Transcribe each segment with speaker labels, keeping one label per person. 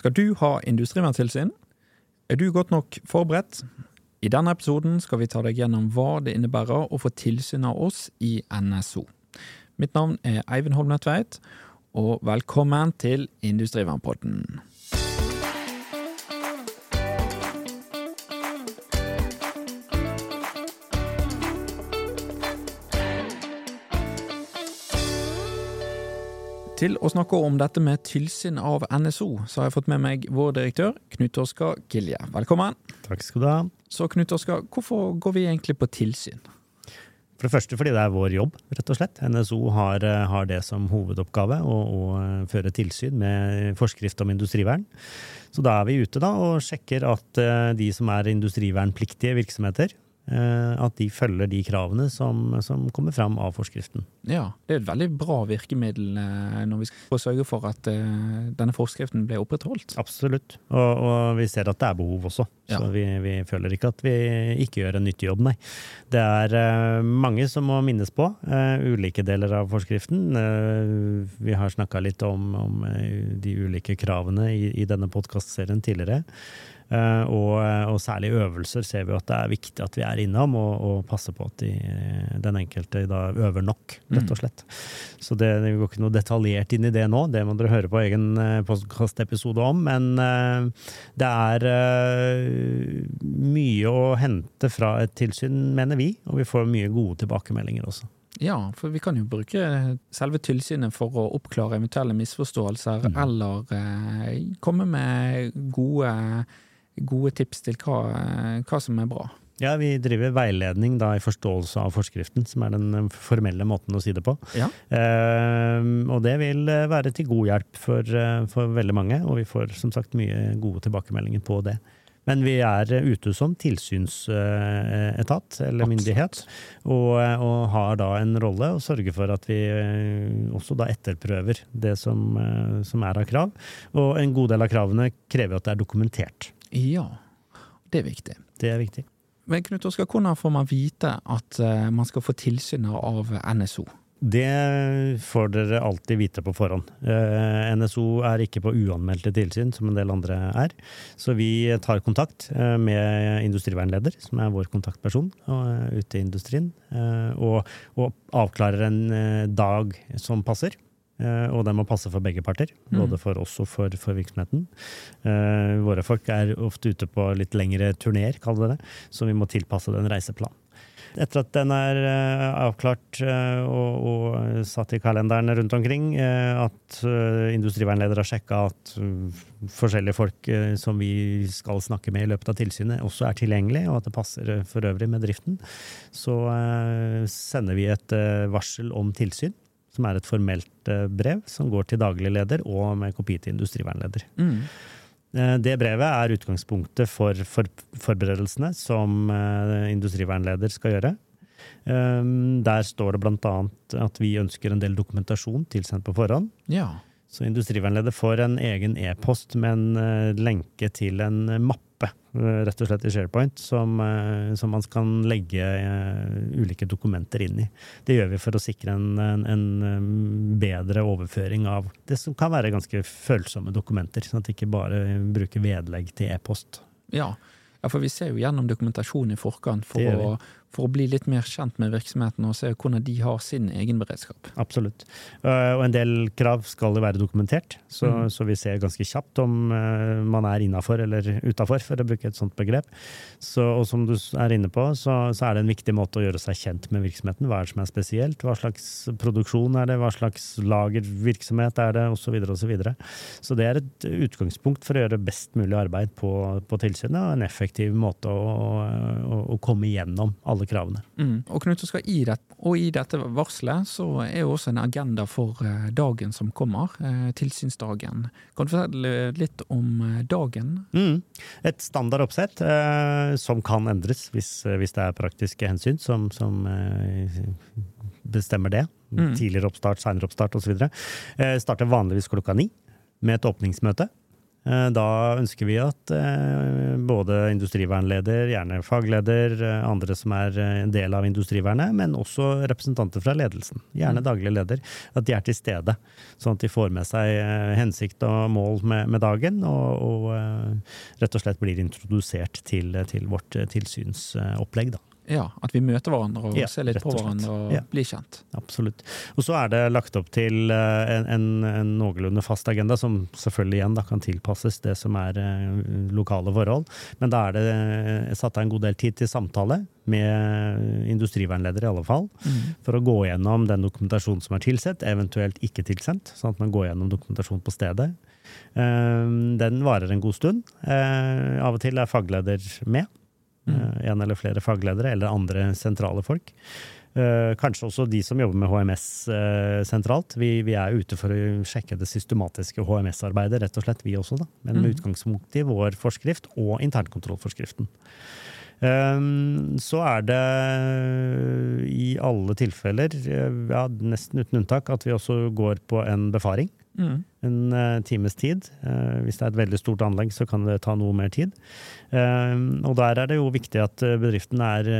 Speaker 1: Skal du ha industriverntilsyn? Er du godt nok forberedt? I denne episoden skal vi ta deg gjennom hva det innebærer å få tilsyn av oss i NSO. Mitt navn er Eivind Holmne Tveit, og velkommen til Industrivernpodden. Til å snakke om dette med tilsyn av NSO, så har jeg fått med meg vår direktør, Knut Oskar Gilje. Velkommen.
Speaker 2: Takk skal du ha.
Speaker 1: Så Knut Oskar, hvorfor går vi egentlig på tilsyn?
Speaker 2: For det første fordi det er vår jobb, rett og slett. NSO har, eh, har det som hovedoppgave å, å, eh, føre tilsyn med forskrift om industrivern. Så da er vi ute da og sjekker at eh, de som er industrivernpliktige virksomheter, at de følger de kravene som, som, kommer fram av forskriften.
Speaker 1: Ja, det er et veldig bra virkemiddel når vi skal sørge for at denne forskriften blir opprettholdt.
Speaker 2: Absolutt, og, og vi ser at det er behov også. Ja. Så vi, vi, føler ikke at vi ikke gjør en nyttig jobb, nei. Det er mange som må minnes på ulike deler av forskriften. Vi har snakka litt om, om de ulike kravene i, i denne podkastserien tidligere. Uh, og, og, særlig øvelser ser vi at det er viktig at vi er innom, og, og passer på at de, den enkelte da øver nok, rett og mm. slett. Så det, det, går ikke noe detaljert inn i det nå, det må dere høre på egen podkastepisode om. Men det er mye å hente fra et tilsyn, mener vi, og vi får mye gode tilbakemeldinger også.
Speaker 1: Ja, for vi kan jo bruke selve tilsynet for å oppklare eventuelle misforståelser, mm. eller komme med gode gode tips til hva, hva som er bra.
Speaker 2: Ja, vi driver veiledning da, i forståelse av forskriften, som er den formelle måten å si det på. Ja. Eh, og det vil være til god hjelp for, for, veldig mange, og vi får som sagt mye gode tilbakemeldinger på det. Men vi er ute som tilsynsetat eller myndighet, og, og, har da en rolle å sørge for at vi også da etterprøver det som, som er av krav. Og en god del av kravene krever at det er dokumentert.
Speaker 1: Ja, det er viktig.
Speaker 2: Det er viktig.
Speaker 1: Men Knut Oskar, hvordan får man vite at eh, man skal få tilsyn av NSO?
Speaker 2: Det får dere alltid vite på forhånd. Eh, NSO er ikke på uanmeldte tilsyn, som en del andre er. Så vi tar kontakt eh, med industrivernleder, som er vår kontaktperson ute i industrien, og, og avklarer en dag som passer. Eh, og den må passe for begge parter, mm. både for oss og for, for virksomheten. Uh, våre folk er ofte ute på litt lengre turneer, kaller vi det, så vi må tilpasse den reiseplanen. Etter at den er uh, avklart og, og, satt i kalenderen rundt omkring, at industrivernleder har sjekka at forskjellige folk som vi skal snakke med i løpet av tilsynet, også er tilgjengelig, og at det passer for øvrig med driften, så sender vi et varsel om tilsyn som er et formelt eh, brev som går til daglig leder og med kopi til industrivernleder. Mm. Eh, det brevet er utgangspunktet for, for forberedelsene som eh, industrivernleder skal gjøre. Der står det bl.a. at vi ønsker en del dokumentasjon tilsendt på forhånd. Ja. Så industrivernleder får en egen e-post med en lenke til en mappe mappe, eh, rett og slett i SharePoint, som, eh, som man kan legge eh, ulike dokumenter inn i. Det gjør vi for å sikre en, en, en, bedre overføring av det som kan være ganske følsomme dokumenter, sånn at de ikke bare bruker vedlegg til e-post.
Speaker 1: Ja. ja, for vi ser jo gjennom dokumentasjon i forkant for å for å bli litt mer kjent med virksomheten og se hvordan de har sin egen beredskap.
Speaker 2: Absolutt. Eh, og en del krav skal jo være dokumentert, så, mm. så vi ser ganske kjapt om eh, man er innafor eller utafor, for å bruke et sånt begrep. Så, og som du er inne på, så, så, er det en viktig måte å gjøre seg kjent med virksomheten. Hva er det som er spesielt? Hva slags produksjon er det? Hva slags lagervirksomhet er det? Osv. Så, videre, og så, så det er et utgangspunkt for å gjøre best mulig arbeid på, på tilsynet, og en effektiv måte å, å, å komme igjennom alle alle kravene.
Speaker 1: Mm. Og Knut, skal i det, og i dette varselet så er jo også en agenda for uh, dagen som kommer, uh, tilsynsdagen. Kan du fortelle litt om uh, dagen?
Speaker 2: Mm. Et standard oppsett som kan endres hvis, hvis, det er praktiske hensyn som, som bestemmer det. Mm. Tidligere oppstart, seinere oppstart osv. Eh, starter vanligvis klokka ni med et åpningsmøte. Eh, Da ønsker vi at eh, både industrivernleder, gjerne fagleder, eh, andre som er en del av industrivernet, men også representanter fra ledelsen, gjerne
Speaker 1: Mm.
Speaker 2: daglig leder, at de er til stede. Sånn at de får med seg hensikt og mål med, med dagen, og, og rett og slett blir introdusert til, til vårt tilsynsopplegg. Da.
Speaker 1: Ja, At vi møter hverandre og
Speaker 2: Ja,
Speaker 1: ser litt
Speaker 2: rett
Speaker 1: på
Speaker 2: og
Speaker 1: hverandre og
Speaker 2: Ja.
Speaker 1: blir kjent.
Speaker 2: Absolutt. Og så er det lagt opp til eh, en, en, en noenlunde fast agenda, som selvfølgelig igjen da kan tilpasses det som er eh, lokale forhold. Men da er det eh, satt av en god del tid til samtale med industrivernleder i alle fall,
Speaker 1: Mm.
Speaker 2: for å gå gjennom den dokumentasjonen som er tilsett, eventuelt ikke tilsendt, sånn at man går gjennom dokumentasjon på stedet. Den varer en god stund. Av og til er fagleder med.
Speaker 1: Mm.
Speaker 2: Eh, En eller flere fagledere, eller andre sentrale folk. Eh, Kanskje også de som jobber med HMS eh, sentralt. Vi, vi er ute for å sjekke det systematiske HMS-arbeidet, rett og slett, vi også, da. Men med
Speaker 1: Mm.
Speaker 2: utgangspunkt i vår forskrift og internkontrollforskriften. Så er det i alle tilfeller, ja, nesten uten unntak, at vi også går på en befaring.
Speaker 1: Mm.
Speaker 2: En uh, times tid. Uh, hvis det er et veldig stort anlegg, så kan det ta noe mer tid. Uh, og der er det jo viktig at bedriften er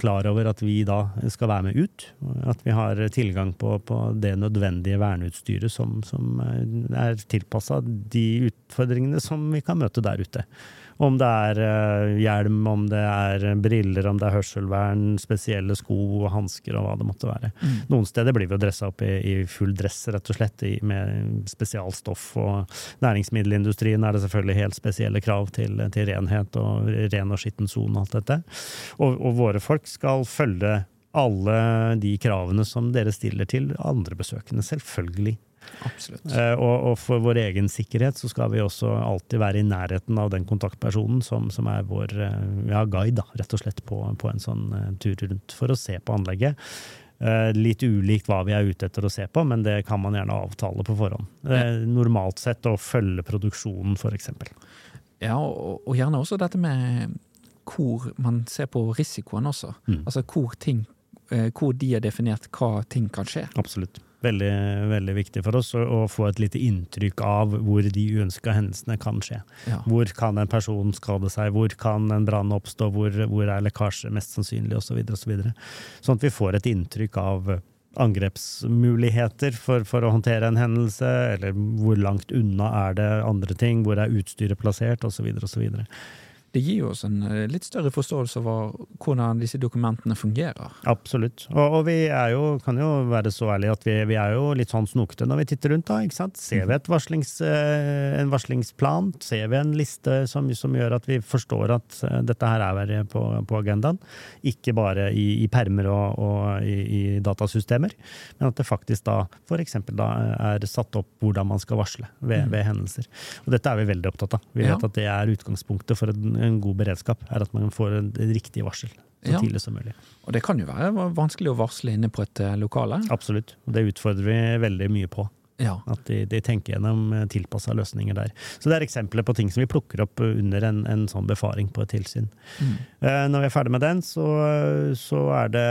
Speaker 2: klar over at vi da skal være med ut. At vi har tilgang på, på det nødvendige verneutstyret som, som er tilpassa de utfordringene som vi kan møte der ute. Om det er eh, hjelm, om det er briller, om det er hørselvern, spesielle sko og hansker og hva det måtte være.
Speaker 1: Mm.
Speaker 2: Noen steder blir vi jo dressa opp i, i full dress, rett og slett, i, med spesialstoff. Og næringsmiddelindustrien er det selvfølgelig helt spesielle krav til, til renhet og ren og skitten sone og alt dette. Og, og våre folk skal følge alle de kravene som dere stiller til andre besøkende, selvfølgelig. Eh, og, og for vår egen sikkerhet så skal vi også alltid være i nærheten av den kontaktpersonen som, som er vår eh, ja, guide, da, rett og slett, på, på en sånn eh, tur rundt for å se på anlegget. Litt ulikt hva vi er ute etter å se på, men det kan man gjerne avtale på forhånd. Normalt sett å følge produksjonen, f.eks.
Speaker 1: Ja, og, og gjerne også dette med hvor man ser på risikoen også.
Speaker 2: Mm.
Speaker 1: Altså hvor ting hvor de har definert hva ting kan skje.
Speaker 2: Absolutt. Veldig, veldig viktig for oss å, få et lite inntrykk av hvor de uønska hendelsene kan skje.
Speaker 1: Ja.
Speaker 2: Hvor kan en person skade seg, hvor kan en brann oppstå, hvor, hvor er lekkasje mest sannsynlig, osv. videre. Sånn at vi får et inntrykk av angrepsmuligheter for, for å håndtere en hendelse, eller hvor langt unna er det andre ting, hvor er utstyret plassert, osv. osv.
Speaker 1: Det gir oss en eh, litt større forståelse av hvordan disse dokumentene fungerer.
Speaker 2: Absolutt. Og, og vi jo, kan jo være så ærlige at vi, vi er jo litt sånn snokete når vi titter rundt. da, ikke sant? Ser vi varslings, eh, en varslingsplan, ser vi en liste som, som gjør at vi forstår at eh, dette her er på, på agendaen, ikke bare i, i permer og, og i, i datasystemer, men at det faktisk da f.eks. da er satt opp hvordan man skal varsle ved,
Speaker 1: Mm.
Speaker 2: ved hendelser. Og dette er vi veldig opptatt av. Vi
Speaker 1: Ja.
Speaker 2: vet at det er utgangspunktet for en, en god beredskap, er at man får en riktig varsel så
Speaker 1: Ja.
Speaker 2: tidlig som mulig.
Speaker 1: Og det kan jo være vanskelig å varsle inne på et eh, lokale.
Speaker 2: Absolutt. Og det utfordrer vi veldig mye på.
Speaker 1: Ja.
Speaker 2: At de, de tenker gjennom tilpassa løsninger der. Så det er eksempler på ting som vi plukker opp under en, en sånn befaring på et tilsyn.
Speaker 1: Mm.
Speaker 2: Eh, Når vi er ferdig med den, så, så er det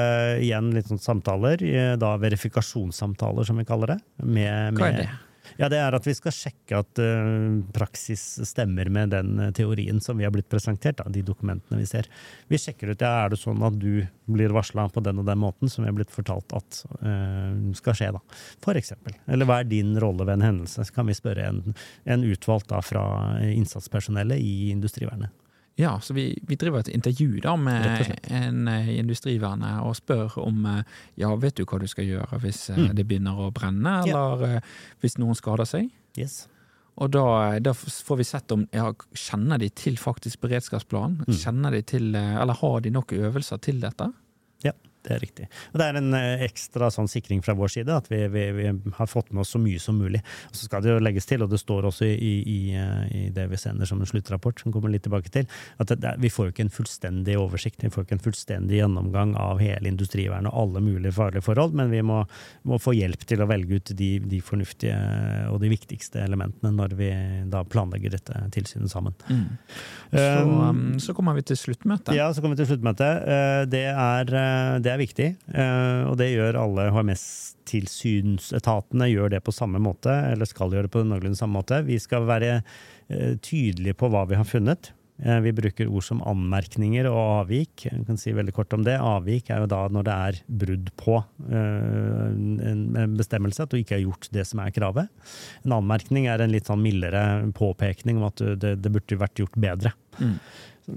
Speaker 2: igjen litt sånn samtaler. eh, Da verifikasjonssamtaler, som vi kaller det. Med,
Speaker 1: Hva er det?
Speaker 2: Ja, Det er at vi skal sjekke at eh, praksis stemmer med den eh, teorien som vi har blitt presentert, da, de dokumentene vi ser. Vi sjekker ut ja, er det sånn at du blir varsla på den og den måten som vi har blitt fortalt at uh, skal skje, da. For eksempel. Eller hva er din rolle ved en hendelse? Så kan vi spørre en, en utvalgt da fra innsatspersonellet i industrivernet.
Speaker 1: Ja, så vi, vi driver et intervju da med en industriverne industrivernet og spør om eh, ja, vet du hva du skal gjøre hvis eh,
Speaker 2: Mm.
Speaker 1: det begynner å brenne, eller ja. hvis noen skader seg?
Speaker 2: Yes.
Speaker 1: Og da, da får vi sett om ja, kjenner de til faktisk beredskapsplanen?
Speaker 2: Mm.
Speaker 1: Kjenner de til, eh, eller har de nok øvelser til dette?
Speaker 2: Det er riktig. Og det er en eh, ekstra sånn sikring fra vår side, at vi, vi, vi har fått med oss så mye som mulig. Og så skal det jo legges til, og det står også i, i, eh, i det vi sender som en sluttrapport, som kommer litt tilbake til, at det, det, vi får jo ikke en fullstendig oversikt, vi får ikke en fullstendig gjennomgang av hele industrivernet og alle mulige farlige forhold, men vi må, må få hjelp til å velge ut de, de fornuftige og de viktigste elementene når vi da planlegger dette tilsynet sammen.
Speaker 1: Så,
Speaker 2: Um,
Speaker 1: um, så kommer vi til sluttmøtet.
Speaker 2: ja, så kommer vi til sluttmøtet. Eh, Det er, eh, er viktig, eh, og det gjør alle HMS-tilsynsetatene gjør det på samme måte, eller skal gjøre det på noenlunde samme måte. Vi skal være eh, tydelige på hva vi har funnet. Eh, vi bruker ord som anmerkninger og avvik. Jeg kan si veldig kort om det. Avvik er jo da når det er brudd på en bestemmelse, at du ikke har gjort det som er kravet. En anmerkning er en litt sånn mildere påpekning om at det, det burde vært gjort bedre. Mm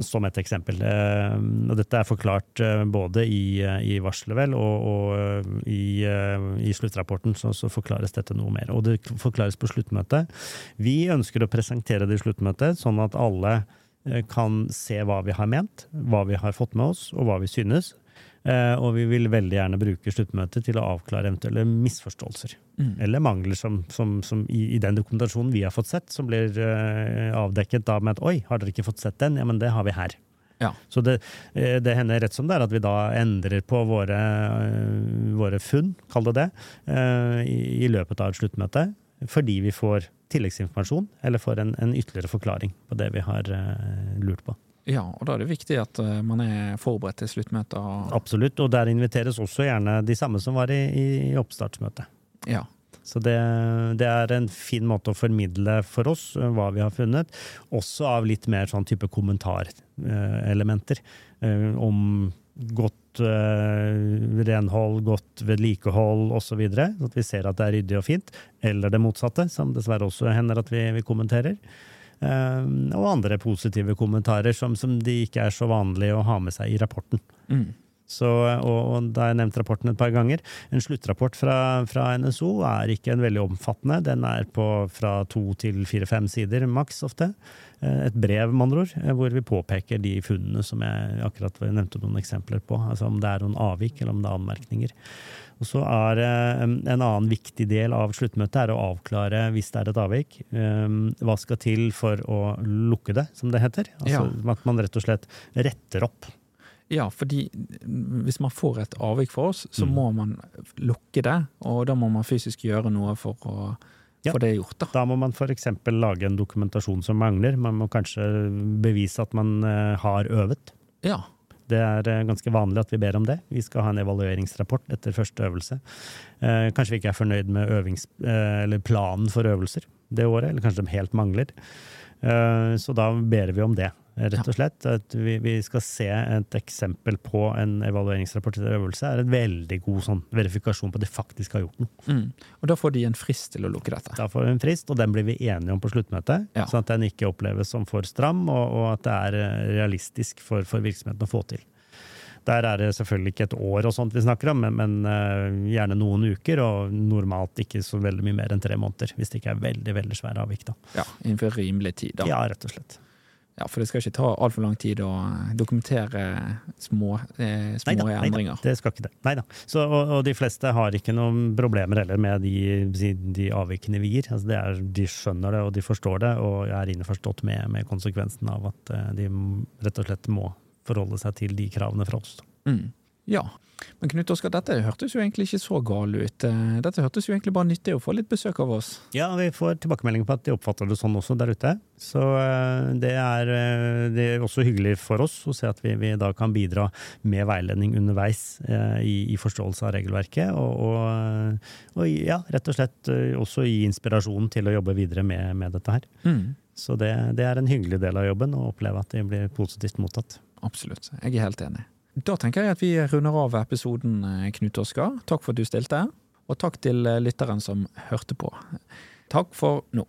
Speaker 2: som et eksempel. Eh, og dette er forklart eh, både i, eh, i varselet vel, og, og i, i, sluttrapporten så, så, forklares dette noe mer. Og det forklares på sluttmøtet. Vi ønsker å presentere det i sluttmøtet, sånn at alle kan se hva vi har ment, hva vi har fått med oss, og hva vi synes. Eh, og vi vil veldig gjerne bruke sluttmøtet til å avklare eventuelle misforståelser. Mm. Eller mangler som, som, som i, i, den dokumentasjonen vi har fått sett, som blir uh, avdekket da med at 'oi, har dere ikke fått sett den?' Ja, men det har vi her. Ja. Så det, eh, det, hender rett som det er at vi da endrer på våre, våre funn, kall det det, i, i løpet av et sluttmøte. Fordi vi får tilleggsinformasjon, eller får en, en ytterligere forklaring på det vi har lurt på.
Speaker 1: Ja, og da er det viktig at eh, man er forberedt til sluttmøtet.
Speaker 2: Absolutt, og der inviteres også gjerne de samme som var i, i oppstartsmøtet.
Speaker 1: Ja.
Speaker 2: Så det, det, er en fin måte å formidle for oss eh, hva vi har funnet, også av litt mer sånn type kommentarelementer eh, om godt renhold, godt vedlikehold osv. Så, så at vi ser at det er ryddig og fint. Eller det motsatte, som dessverre også hender at vi, vi kommenterer. Ehm, og andre positive kommentarer som, som de ikke er så vanlige å ha med seg i rapporten. Mm. Så, og, og, da har jeg nevnt rapporten et par ganger. En sluttrapport fra, fra, NSO er ikke en veldig omfattende. Den er på fra to til fire-fem sider maks ofte. Eh, et brev, med andre ord, eh, hvor vi påpeker de funnene som jeg akkurat nevnte noen eksempler på. Altså om det er noen avvik, eller om det er anmerkninger. Og så er En annen viktig del av sluttmøtet er å avklare, hvis det er et avvik, hva skal til for å lukke det, som det heter. Altså ja. At man rett og slett retter opp.
Speaker 1: Ja, fordi hvis man får et avvik for oss, så mm. må man lukke det. Og da må man fysisk gjøre noe for å ja. få det gjort. Da,
Speaker 2: da må man f.eks. lage en dokumentasjon som mangler. Man må kanskje bevise at man eh, har øvet.
Speaker 1: Ja,
Speaker 2: det er eh, ganske vanlig at vi ber om det. Vi skal ha en evalueringsrapport etter første øvelse. Eh, kanskje vi ikke er fornøyd med øvings, eh, planen for øvelser det året, eller kanskje de helt mangler. Så da ber vi om det rett og slett. At vi, vi, skal se et eksempel på en evalueringsrapport etter øvelse, er en veldig god sånn, verifikasjon på at de faktisk har gjort noe.
Speaker 1: Mm. Og da får de en frist til å lukke dette?
Speaker 2: Da får vi en frist, og den blir vi enige om på sluttmøtet. Ja. Sånn at den ikke oppleves som for stram, og, og at det er eh, realistisk for, for virksomheten å få til. Der er det selvfølgelig ikke et år og sånt vi snakker om, men, men uh, gjerne noen uker, og normalt ikke så veldig mye mer enn tre måneder. Hvis det ikke er veldig veldig svære avvik. da.
Speaker 1: Ja, Innenfor rimelig tid, da.
Speaker 2: Ja, rett og slett.
Speaker 1: Ja, For det skal ikke ta altfor lang tid å dokumentere små, eh, små neida, endringer?
Speaker 2: Neida, det skal ikke det. Neida. Så, og, og, de fleste har ikke noen problemer heller med de, de avvikene vi gir. Altså er, de skjønner det og de forstår det, og er innforstått med, med konsekvensen av at eh, de rett og slett må forholde seg til de kravene fra oss.
Speaker 1: Mm. Ja, men Knut Oskar, dette hørtes jo egentlig ikke så gale ut. Eh, dette hørtes jo egentlig bare nyttig å få litt besøk av oss.
Speaker 2: Ja, vi får tilbakemelding på at de oppfatter det sånn også der ute. Så eh, det er, eh, det er også hyggelig for oss å se at vi, vi, da kan bidra med veiledning underveis i, i forståelse av regelverket. Og, og, og, ja, rett og slett også gi inspirasjon til å jobbe videre med, med dette her. Mm. Så det, det er en hyggelig del av jobben å oppleve at de blir positivt mottatt.
Speaker 1: Absolutt. Jeg er helt enig. Da tenker jeg at vi runder av episoden, eh, Knut Oskar. Takk for at du stilte, og takk til eh, lytteren som hørte på. Takk for nå.